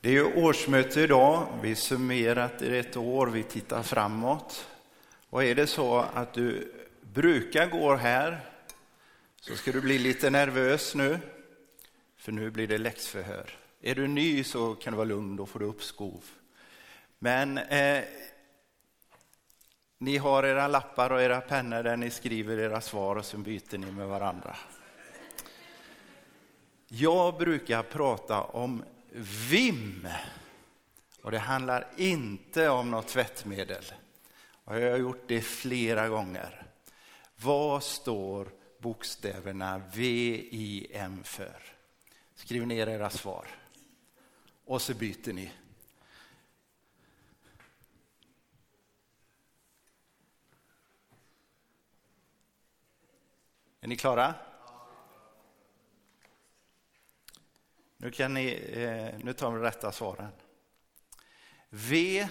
Det är ju årsmöte idag. Vi summerat i ett år, vi tittar framåt. Och är det så att du brukar gå här så ska du bli lite nervös nu, för nu blir det läxförhör. Är du ny så kan du vara lugn, då får du uppskov. Men eh, ni har era lappar och era pennor där ni skriver era svar och sen byter ni med varandra. Jag brukar prata om VIM. Och det handlar inte om något tvättmedel. Och jag har gjort det flera gånger. Vad står bokstäverna VIM för? Skriv ner era svar. Och så byter ni. Är ni klara? Nu, kan ni, eh, nu tar vi rätta svaren. V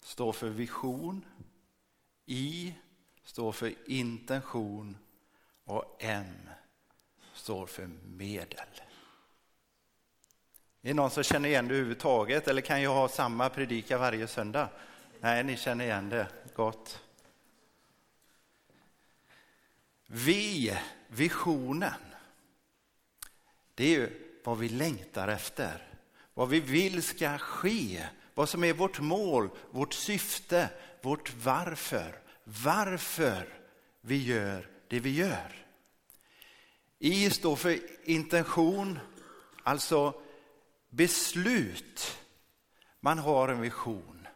står för vision. I står för intention. Och M står för medel. Är det någon som känner igen det överhuvudtaget eller kan jag ha samma predika varje söndag? Nej, ni känner igen det. Gott. Vi, visionen. Det är ju vad vi längtar efter, vad vi vill ska ske, vad som är vårt mål, vårt syfte, vårt varför. Varför vi gör det vi gör. I står för intention, alltså beslut. Man har en vision.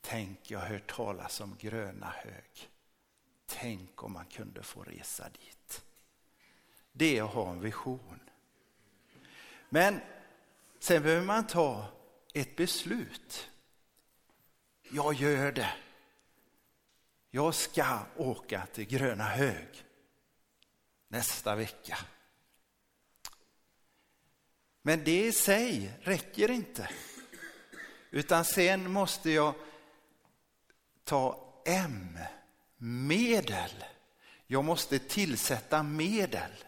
Tänk, jag har hört talas om Gröna hög. Tänk om man kunde få resa dit. Det är att ha en vision. Men sen behöver man ta ett beslut. Jag gör det. Jag ska åka till Gröna hög nästa vecka. Men det i sig räcker inte. Utan sen måste jag ta M, medel. Jag måste tillsätta medel.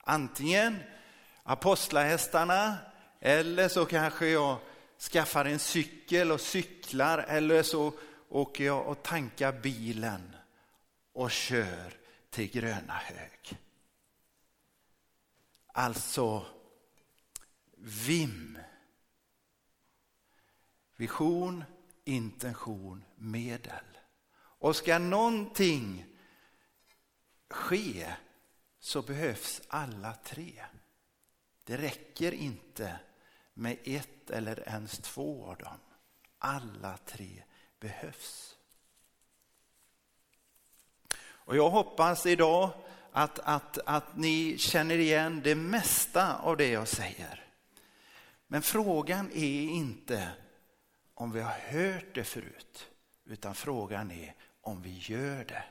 Antingen apostlahästarna eller så kanske jag skaffar en cykel och cyklar eller så åker jag och tankar bilen och kör till Gröna hög. Alltså VIM. Vision, intention, medel. Och ska någonting ske så behövs alla tre. Det räcker inte med ett eller ens två av dem. Alla tre behövs. Och jag hoppas idag att, att, att ni känner igen det mesta av det jag säger. Men frågan är inte om vi har hört det förut, utan frågan är om vi gör det.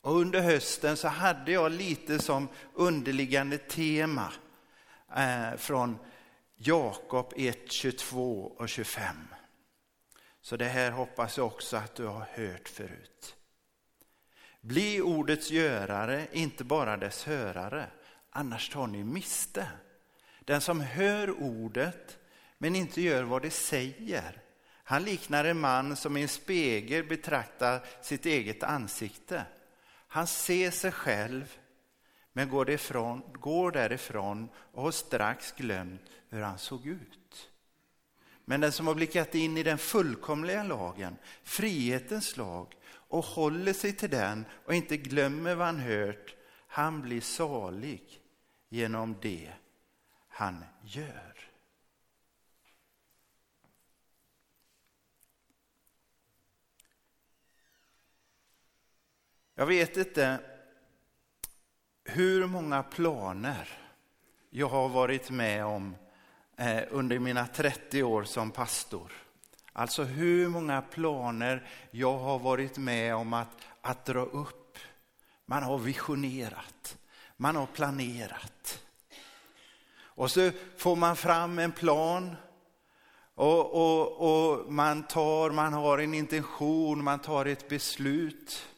Och under hösten så hade jag lite som underliggande tema Eh, från Jakob 1, 22 och 25. Så det här hoppas jag också att du har hört förut. Bli ordets görare, inte bara dess hörare, annars tar ni miste. Den som hör ordet men inte gör vad det säger, han liknar en man som i en spegel betraktar sitt eget ansikte. Han ser sig själv men går, därifrån, går därifrån och har strax glömt hur han såg ut. Men den som har blickat in i den fullkomliga lagen, frihetens lag, och håller sig till den och inte glömmer vad han hört, han blir salig genom det han gör. Jag vet inte hur många planer jag har varit med om eh, under mina 30 år som pastor. Alltså hur många planer jag har varit med om att, att dra upp. Man har visionerat, man har planerat. Och så får man fram en plan och, och, och man, tar, man har en intention, man tar ett beslut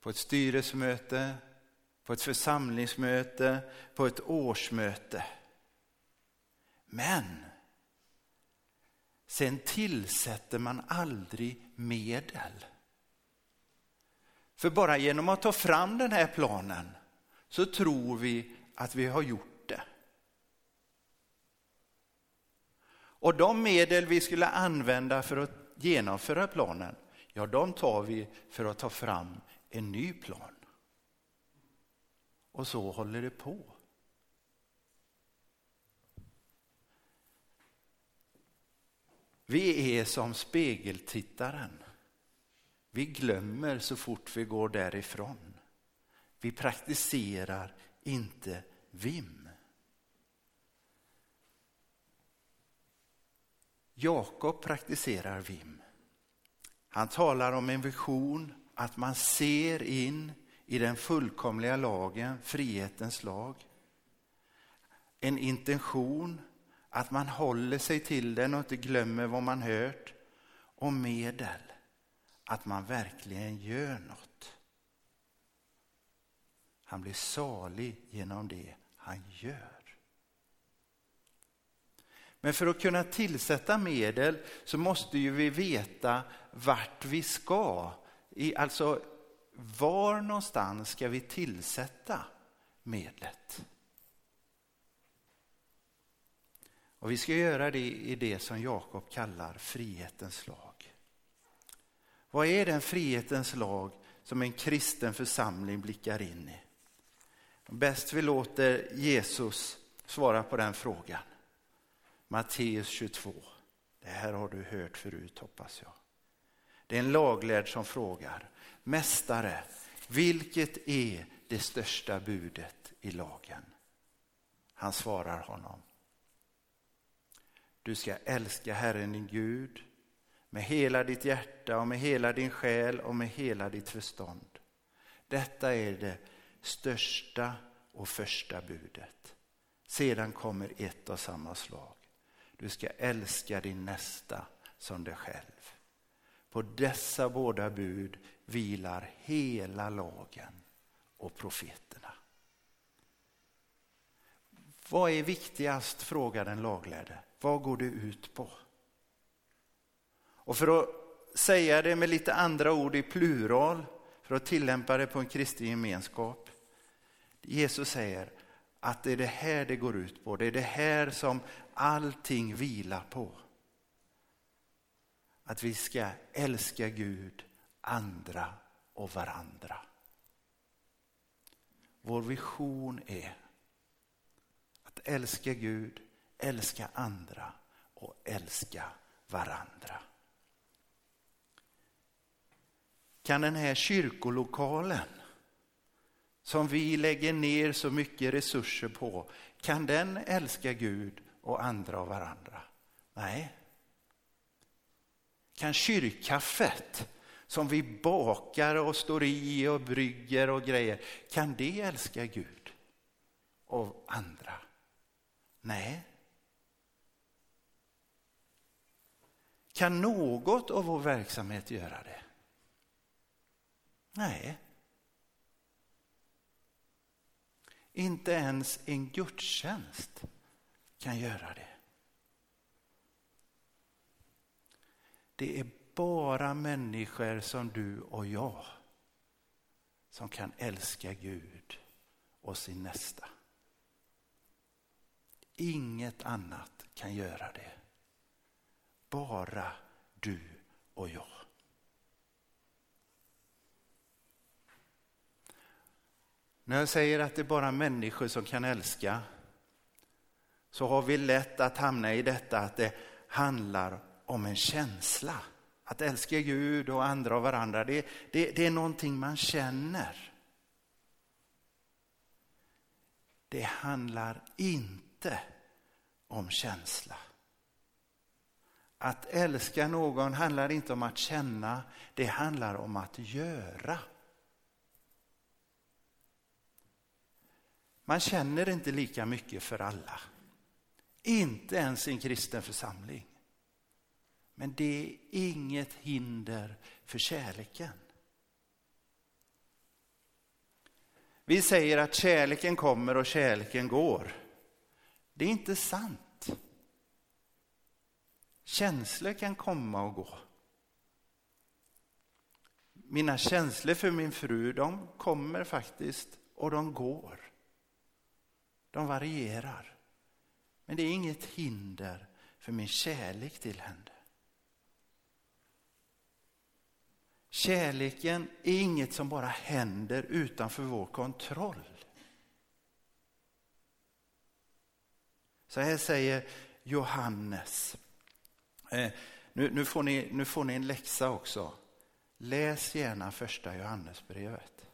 på ett styrelsemöte, på ett församlingsmöte, på ett årsmöte. Men sen tillsätter man aldrig medel. För bara genom att ta fram den här planen så tror vi att vi har gjort det. Och de medel vi skulle använda för att genomföra planen, ja de tar vi för att ta fram en ny plan. Och så håller det på. Vi är som spegeltittaren. Vi glömmer så fort vi går därifrån. Vi praktiserar inte VIM. Jakob praktiserar VIM. Han talar om en vision, att man ser in i den fullkomliga lagen, frihetens lag. En intention, att man håller sig till den och inte glömmer vad man hört. Och medel, att man verkligen gör något. Han blir salig genom det han gör. Men för att kunna tillsätta medel så måste ju vi veta vart vi ska. I, alltså var någonstans ska vi tillsätta medlet? Och vi ska göra det i det som Jakob kallar frihetens lag. Vad är den frihetens lag som en kristen församling blickar in i? Bäst vi låter Jesus svara på den frågan. Matteus 22. Det här har du hört förut hoppas jag. Det är en laglärd som frågar. Mästare, vilket är det största budet i lagen? Han svarar honom. Du ska älska Herren din Gud med hela ditt hjärta och med hela din själ och med hela ditt förstånd. Detta är det största och första budet. Sedan kommer ett av samma slag. Du ska älska din nästa som dig själv. På dessa båda bud vilar hela lagen och profeterna. Vad är viktigast, frågar den laglärde. Vad går det ut på? Och för att säga det med lite andra ord i plural, för att tillämpa det på en kristen gemenskap. Jesus säger att det är det här det går ut på. Det är det här som allting vilar på. Att vi ska älska Gud, andra och varandra. Vår vision är att älska Gud, älska andra och älska varandra. Kan den här kyrkolokalen som vi lägger ner så mycket resurser på, kan den älska Gud och andra och varandra? Nej. Kan kyrkkaffet som vi bakar och står i och brygger och grejer, kan det älska Gud av andra? Nej. Kan något av vår verksamhet göra det? Nej. Inte ens en gudstjänst kan göra det. Det är bara människor som du och jag som kan älska Gud och sin nästa. Inget annat kan göra det. Bara du och jag. När jag säger att det är bara människor som kan älska så har vi lätt att hamna i detta att det handlar om en känsla. Att älska Gud och andra och varandra, det, det, det är någonting man känner. Det handlar inte om känsla. Att älska någon handlar inte om att känna, det handlar om att göra. Man känner inte lika mycket för alla. Inte ens i en kristen församling. Men det är inget hinder för kärleken. Vi säger att kärleken kommer och kärleken går. Det är inte sant. Känslor kan komma och gå. Mina känslor för min fru, de kommer faktiskt och de går. De varierar. Men det är inget hinder för min kärlek till henne. Kärleken är inget som bara händer utanför vår kontroll. Så här säger Johannes. Eh, nu, nu, får ni, nu får ni en läxa också. Läs gärna första Johannesbrevet.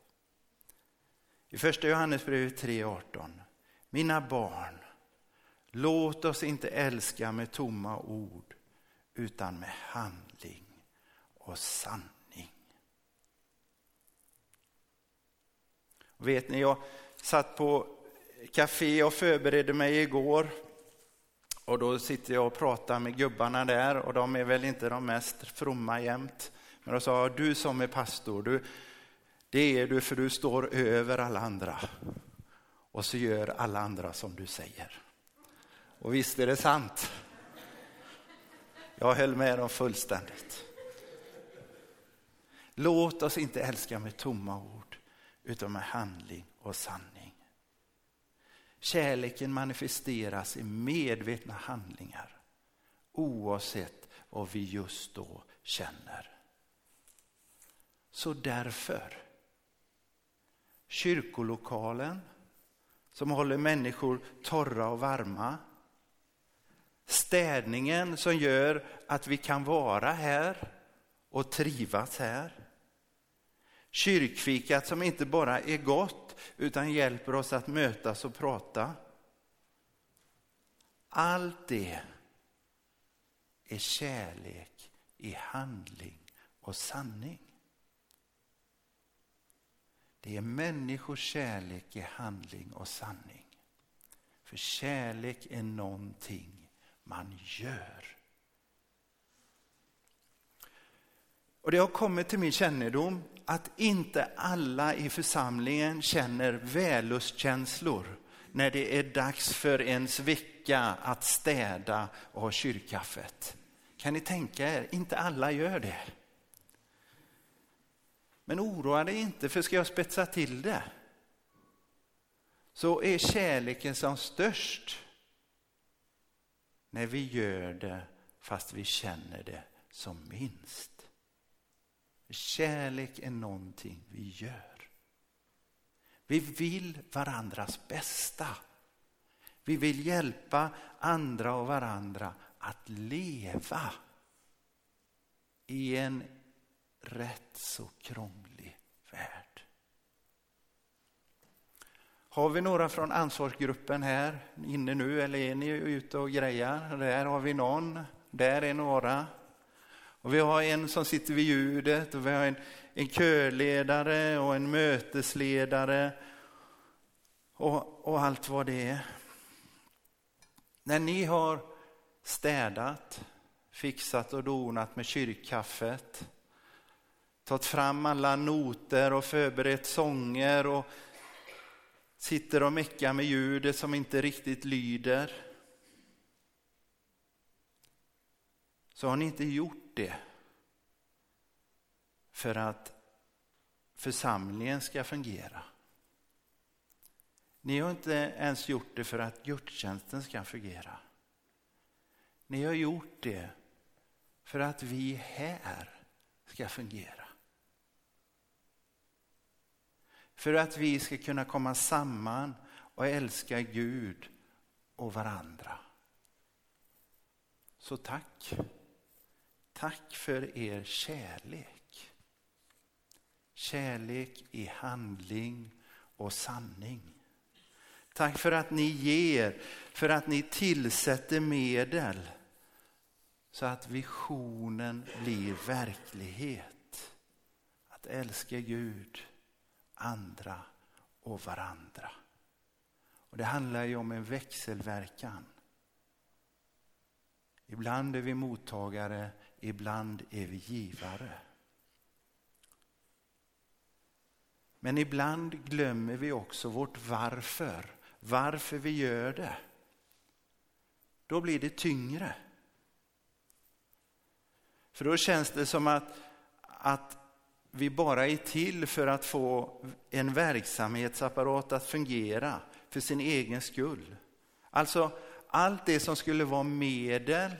I första Johannesbrevet 3.18. Mina barn, låt oss inte älska med tomma ord utan med handling och sanning. Vet ni, jag satt på café och förberedde mig igår och då sitter jag och pratar med gubbarna där och de är väl inte de mest fromma jämt. Men då sa du som är pastor, du, det är du för du står över alla andra. Och så gör alla andra som du säger. Och visst är det sant. Jag höll med dem fullständigt. Låt oss inte älska med tomma ord utan med handling och sanning. Kärleken manifesteras i medvetna handlingar oavsett vad vi just då känner. Så därför, kyrkolokalen som håller människor torra och varma. Städningen som gör att vi kan vara här och trivas här. Kyrkfikat som inte bara är gott utan hjälper oss att mötas och prata. Allt det är kärlek i handling och sanning. Det är människors kärlek i handling och sanning. För kärlek är någonting man gör. Och Det har kommit till min kännedom att inte alla i församlingen känner vällustkänslor när det är dags för ens vecka att städa och ha kyrkkaffet. Kan ni tänka er, inte alla gör det. Men oroa dig inte, för ska jag spetsa till det så är kärleken som störst när vi gör det fast vi känner det som minst. Kärlek är någonting vi gör. Vi vill varandras bästa. Vi vill hjälpa andra och varandra att leva i en rätt så krånglig värld. Har vi några från ansvarsgruppen här inne nu eller är ni ute och grejar? Där har vi någon, där är några. Och vi har en som sitter vid ljudet och vi har en, en körledare och en mötesledare och, och allt vad det är. När ni har städat, fixat och donat med kyrkkaffet, tagit fram alla noter och förberett sånger och sitter och meckar med ljudet som inte riktigt lyder. Så har ni inte gjort det för att församlingen ska fungera. Ni har inte ens gjort det för att gudstjänsten ska fungera. Ni har gjort det för att vi här ska fungera. För att vi ska kunna komma samman och älska Gud och varandra. Så tack. Tack för er kärlek. Kärlek i handling och sanning. Tack för att ni ger, för att ni tillsätter medel så att visionen blir verklighet. Att älska Gud andra och varandra. Och Det handlar ju om en växelverkan. Ibland är vi mottagare, ibland är vi givare. Men ibland glömmer vi också vårt varför, varför vi gör det. Då blir det tyngre. För då känns det som att, att vi bara är till för att få en verksamhetsapparat att fungera för sin egen skull. Alltså allt det som skulle vara medel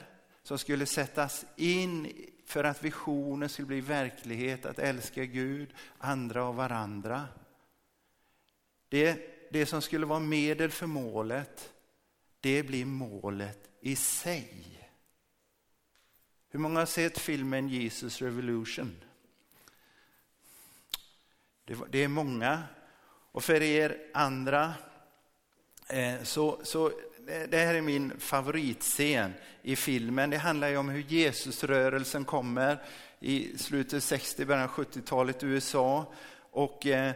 som skulle sättas in för att visionen skulle bli verklighet, att älska Gud, andra och varandra. Det, det som skulle vara medel för målet, det blir målet i sig. Hur många har sett filmen Jesus Revolution? Det, är många. Och för er andra eh, så, så Eh, det här är min favoritscen i filmen. Det handlar ju om hur Jesusrörelsen kommer i slutet 60, början 70-talet i USA. Och eh,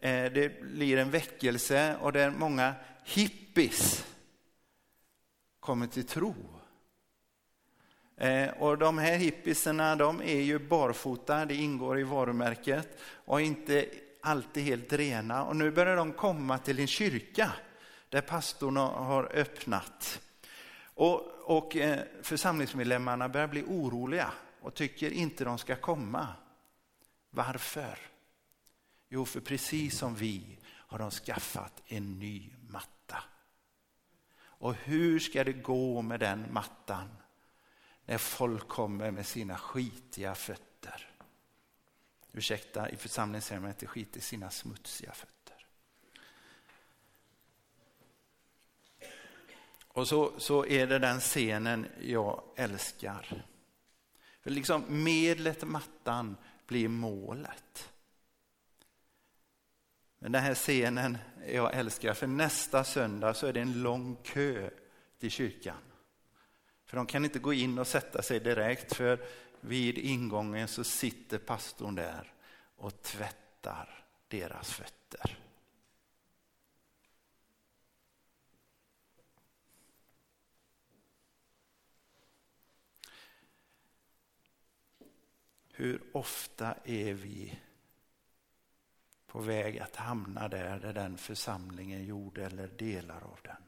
eh, det blir en väckelse och där många hippies kommer till tro. Eh, och de här hippisarna de är ju barfota, det ingår i varumärket och inte alltid helt rena. Och nu börjar de komma till en kyrka där pastorn har öppnat. Och, och eh, församlingsmedlemmarna börjar bli oroliga och tycker inte de ska komma. Varför? Jo, för precis som vi har de skaffat en ny matta. Och hur ska det gå med den mattan när folk kommer med sina skitiga fötter? Ursäkta, i församlingen säger man inte skit i sina smutsiga fötter. Och så, så är det den scenen jag älskar. För liksom medlet mattan blir målet. Men den här scenen jag älskar, för nästa söndag så är det en lång kö till kyrkan. För de kan inte gå in och sätta sig direkt, för vid ingången så sitter pastorn där och tvättar deras fötter. Hur ofta är vi på väg att hamna där, där den församlingen gjorde eller delar av den?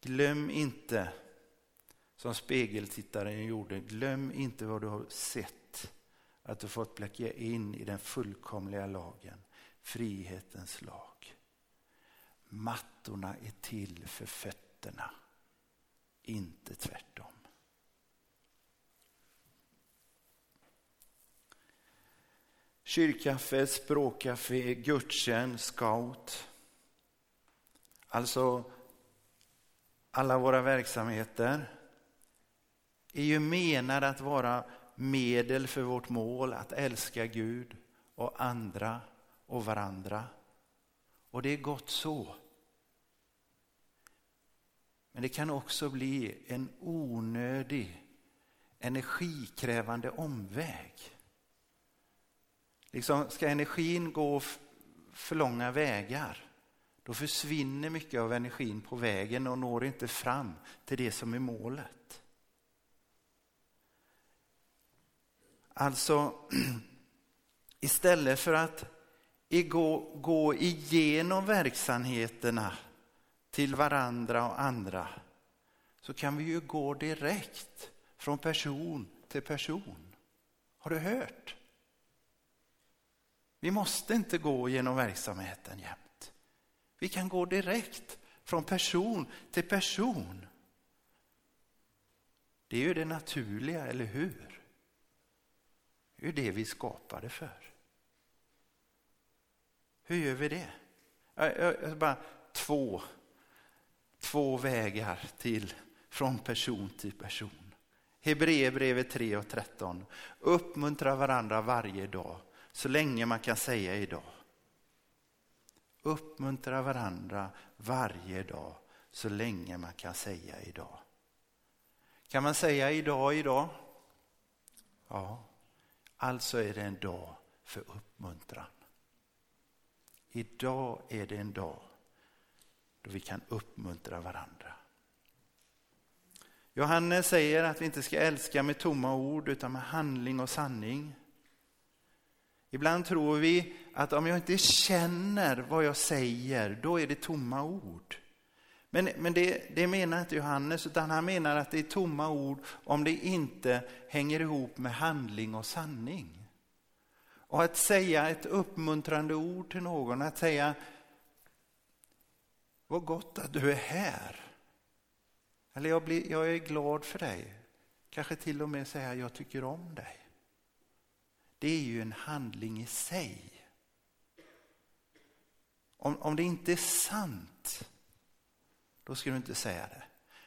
Glöm inte, som spegeltittaren gjorde, glöm inte vad du har sett. Att du fått blicka in i den fullkomliga lagen, frihetens lag. Mattorna är till för fötterna, inte tvärtom. Kyrkkaffe, språkkaffe, gudstjänst, scout. Alltså alla våra verksamheter är ju menade att vara medel för vårt mål att älska Gud och andra och varandra. Och det är gott så. Men det kan också bli en onödig energikrävande omväg. Liksom, ska energin gå för långa vägar, då försvinner mycket av energin på vägen och når inte fram till det som är målet. Alltså, istället för att gå, gå igenom verksamheterna till varandra och andra så kan vi ju gå direkt från person till person. Har du hört? Vi måste inte gå genom verksamheten jämt. Vi kan gå direkt från person till person. Det är ju det naturliga, eller hur? Det är ju det vi skapade för. Hur gör vi det? Jag, jag, jag bara två, två vägar till från person till person. Hebreerbrevet 3 och 13. Uppmuntra varandra varje dag så länge man kan säga idag. Uppmuntra varandra varje dag så länge man kan säga idag. Kan man säga idag, idag? Ja, alltså är det en dag för uppmuntran. Idag är det en dag då vi kan uppmuntra varandra. Johannes säger att vi inte ska älska med tomma ord utan med handling och sanning. Ibland tror vi att om jag inte känner vad jag säger, då är det tomma ord. Men, men det, det menar inte Johannes, utan han menar att det är tomma ord om det inte hänger ihop med handling och sanning. Och att säga ett uppmuntrande ord till någon, att säga vad gott att du är här. Eller jag, blir, jag är glad för dig. Kanske till och med säga jag tycker om dig. Det är ju en handling i sig. Om, om det inte är sant, då ska du inte säga det.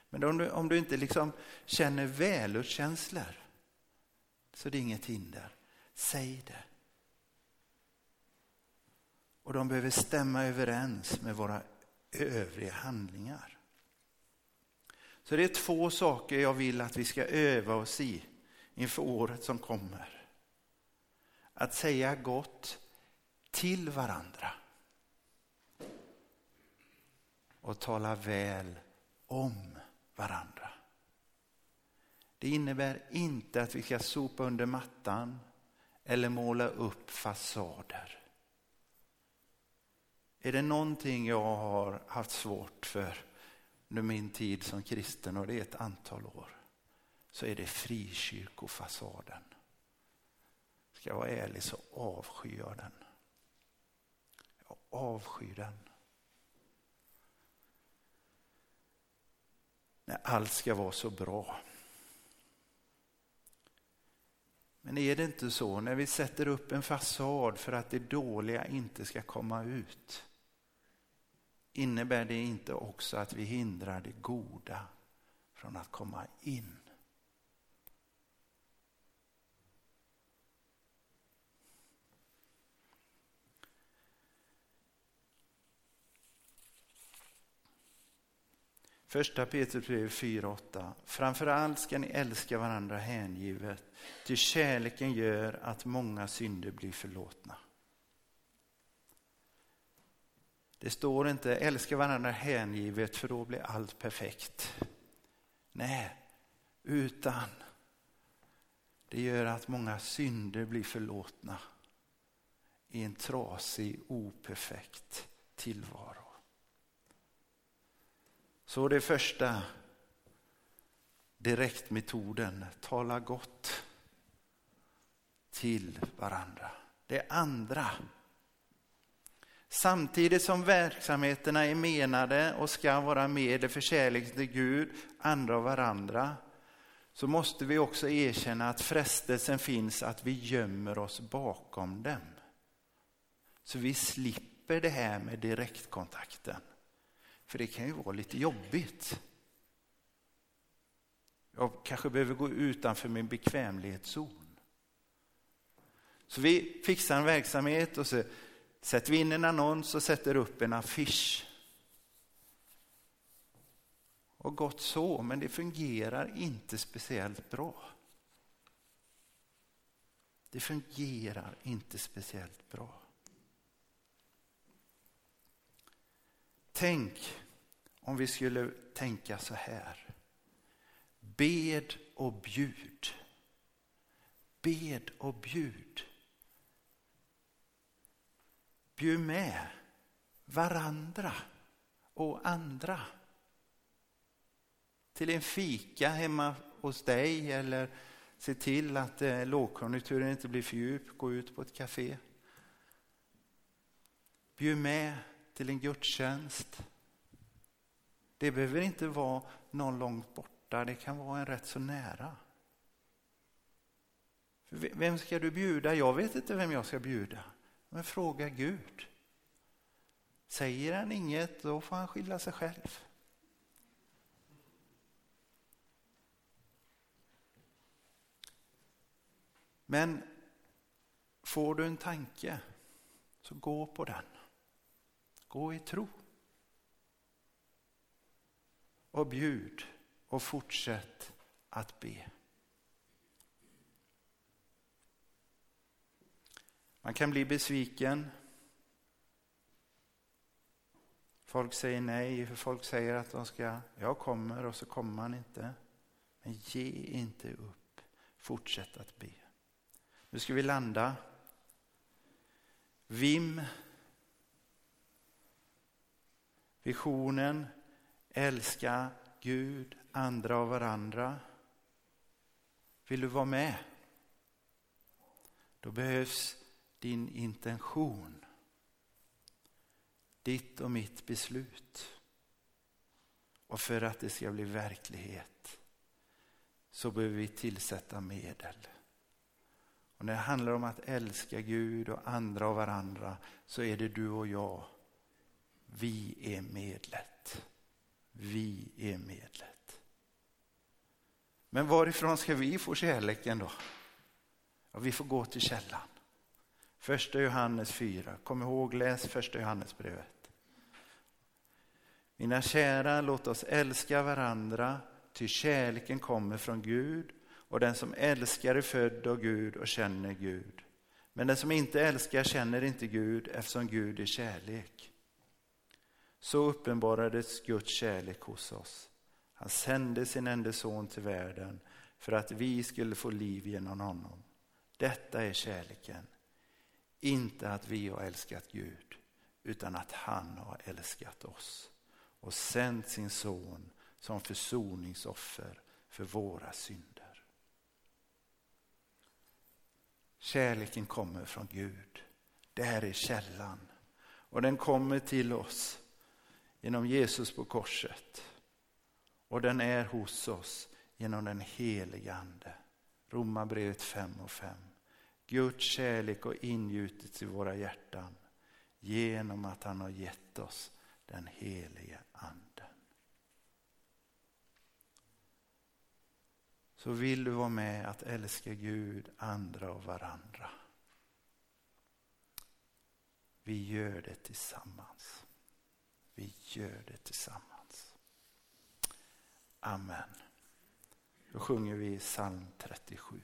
Men om du, om du inte liksom känner välutkänslor, så det är inget hinder. Säg det. Och de behöver stämma överens med våra övriga handlingar. Så det är två saker jag vill att vi ska öva oss i inför året som kommer. Att säga gott till varandra. Och tala väl om varandra. Det innebär inte att vi ska sopa under mattan eller måla upp fasader. Är det någonting jag har haft svårt för under min tid som kristen, och det är ett antal år, så är det frikyrkofasaden. Ska jag vara ärlig så avskyr jag den. Jag avskyr den. När allt ska vara så bra. Men är det inte så när vi sätter upp en fasad för att det dåliga inte ska komma ut? innebär det inte också att vi hindrar det goda från att komma in? Första Petrusbrevet 4.8. Framförallt ska ni älska varandra hängivet, ty kärleken gör att många synder blir förlåtna. Det står inte älska varandra hängivet för då blir allt perfekt. Nej, utan det gör att många synder blir förlåtna i en trasig, operfekt tillvaro. Så det första direktmetoden, tala gott till varandra. Det andra Samtidigt som verksamheterna är menade och ska vara medel för kärlek till Gud, andra och varandra, så måste vi också erkänna att frestelsen finns att vi gömmer oss bakom dem. Så vi slipper det här med direktkontakten. För det kan ju vara lite jobbigt. Jag kanske behöver gå utanför min bekvämlighetszon. Så vi fixar en verksamhet och så Sätter vi in en annons och sätter upp en affisch. Och gott så, men det fungerar inte speciellt bra. Det fungerar inte speciellt bra. Tänk om vi skulle tänka så här. Bed och bjud. Bed och bjud. Bjud med varandra och andra till en fika hemma hos dig eller se till att eh, lågkonjunkturen inte blir för djup, gå ut på ett café. Bjud med till en gudstjänst. Det behöver inte vara någon långt borta, det kan vara en rätt så nära. Vem ska du bjuda? Jag vet inte vem jag ska bjuda. Men fråga Gud. Säger han inget, då får han skylla sig själv. Men får du en tanke, så gå på den. Gå i tro. Och bjud och fortsätt att be. Man kan bli besviken. Folk säger nej, för folk säger att de ska, jag kommer och så kommer man inte. Men ge inte upp, fortsätt att be. Nu ska vi landa. Vim. Visionen älska Gud, andra och varandra. Vill du vara med? Då behövs din intention. Ditt och mitt beslut. Och för att det ska bli verklighet så behöver vi tillsätta medel. Och när det handlar om att älska Gud och andra och varandra så är det du och jag. Vi är medlet. Vi är medlet. Men varifrån ska vi få kärleken då? Ja, vi får gå till källan. Första Johannes 4. Kom ihåg, läs första Johannesbrevet. Mina kära, låt oss älska varandra, ty kärleken kommer från Gud och den som älskar är född av Gud och känner Gud. Men den som inte älskar känner inte Gud eftersom Gud är kärlek. Så uppenbarades Guds kärlek hos oss. Han sände sin enda son till världen för att vi skulle få liv genom honom. Detta är kärleken. Inte att vi har älskat Gud, utan att han har älskat oss och sänt sin son som försoningsoffer för våra synder. Kärleken kommer från Gud. Det här är källan. Och den kommer till oss genom Jesus på korset. Och den är hos oss genom den helige Ande. Romarbrevet 5 och 5. Guds kärlek har ingjutits i våra hjärtan genom att han har gett oss den helige Anden. Så vill du vara med att älska Gud, andra och varandra. Vi gör det tillsammans. Vi gör det tillsammans. Amen. Då sjunger vi psalm 37.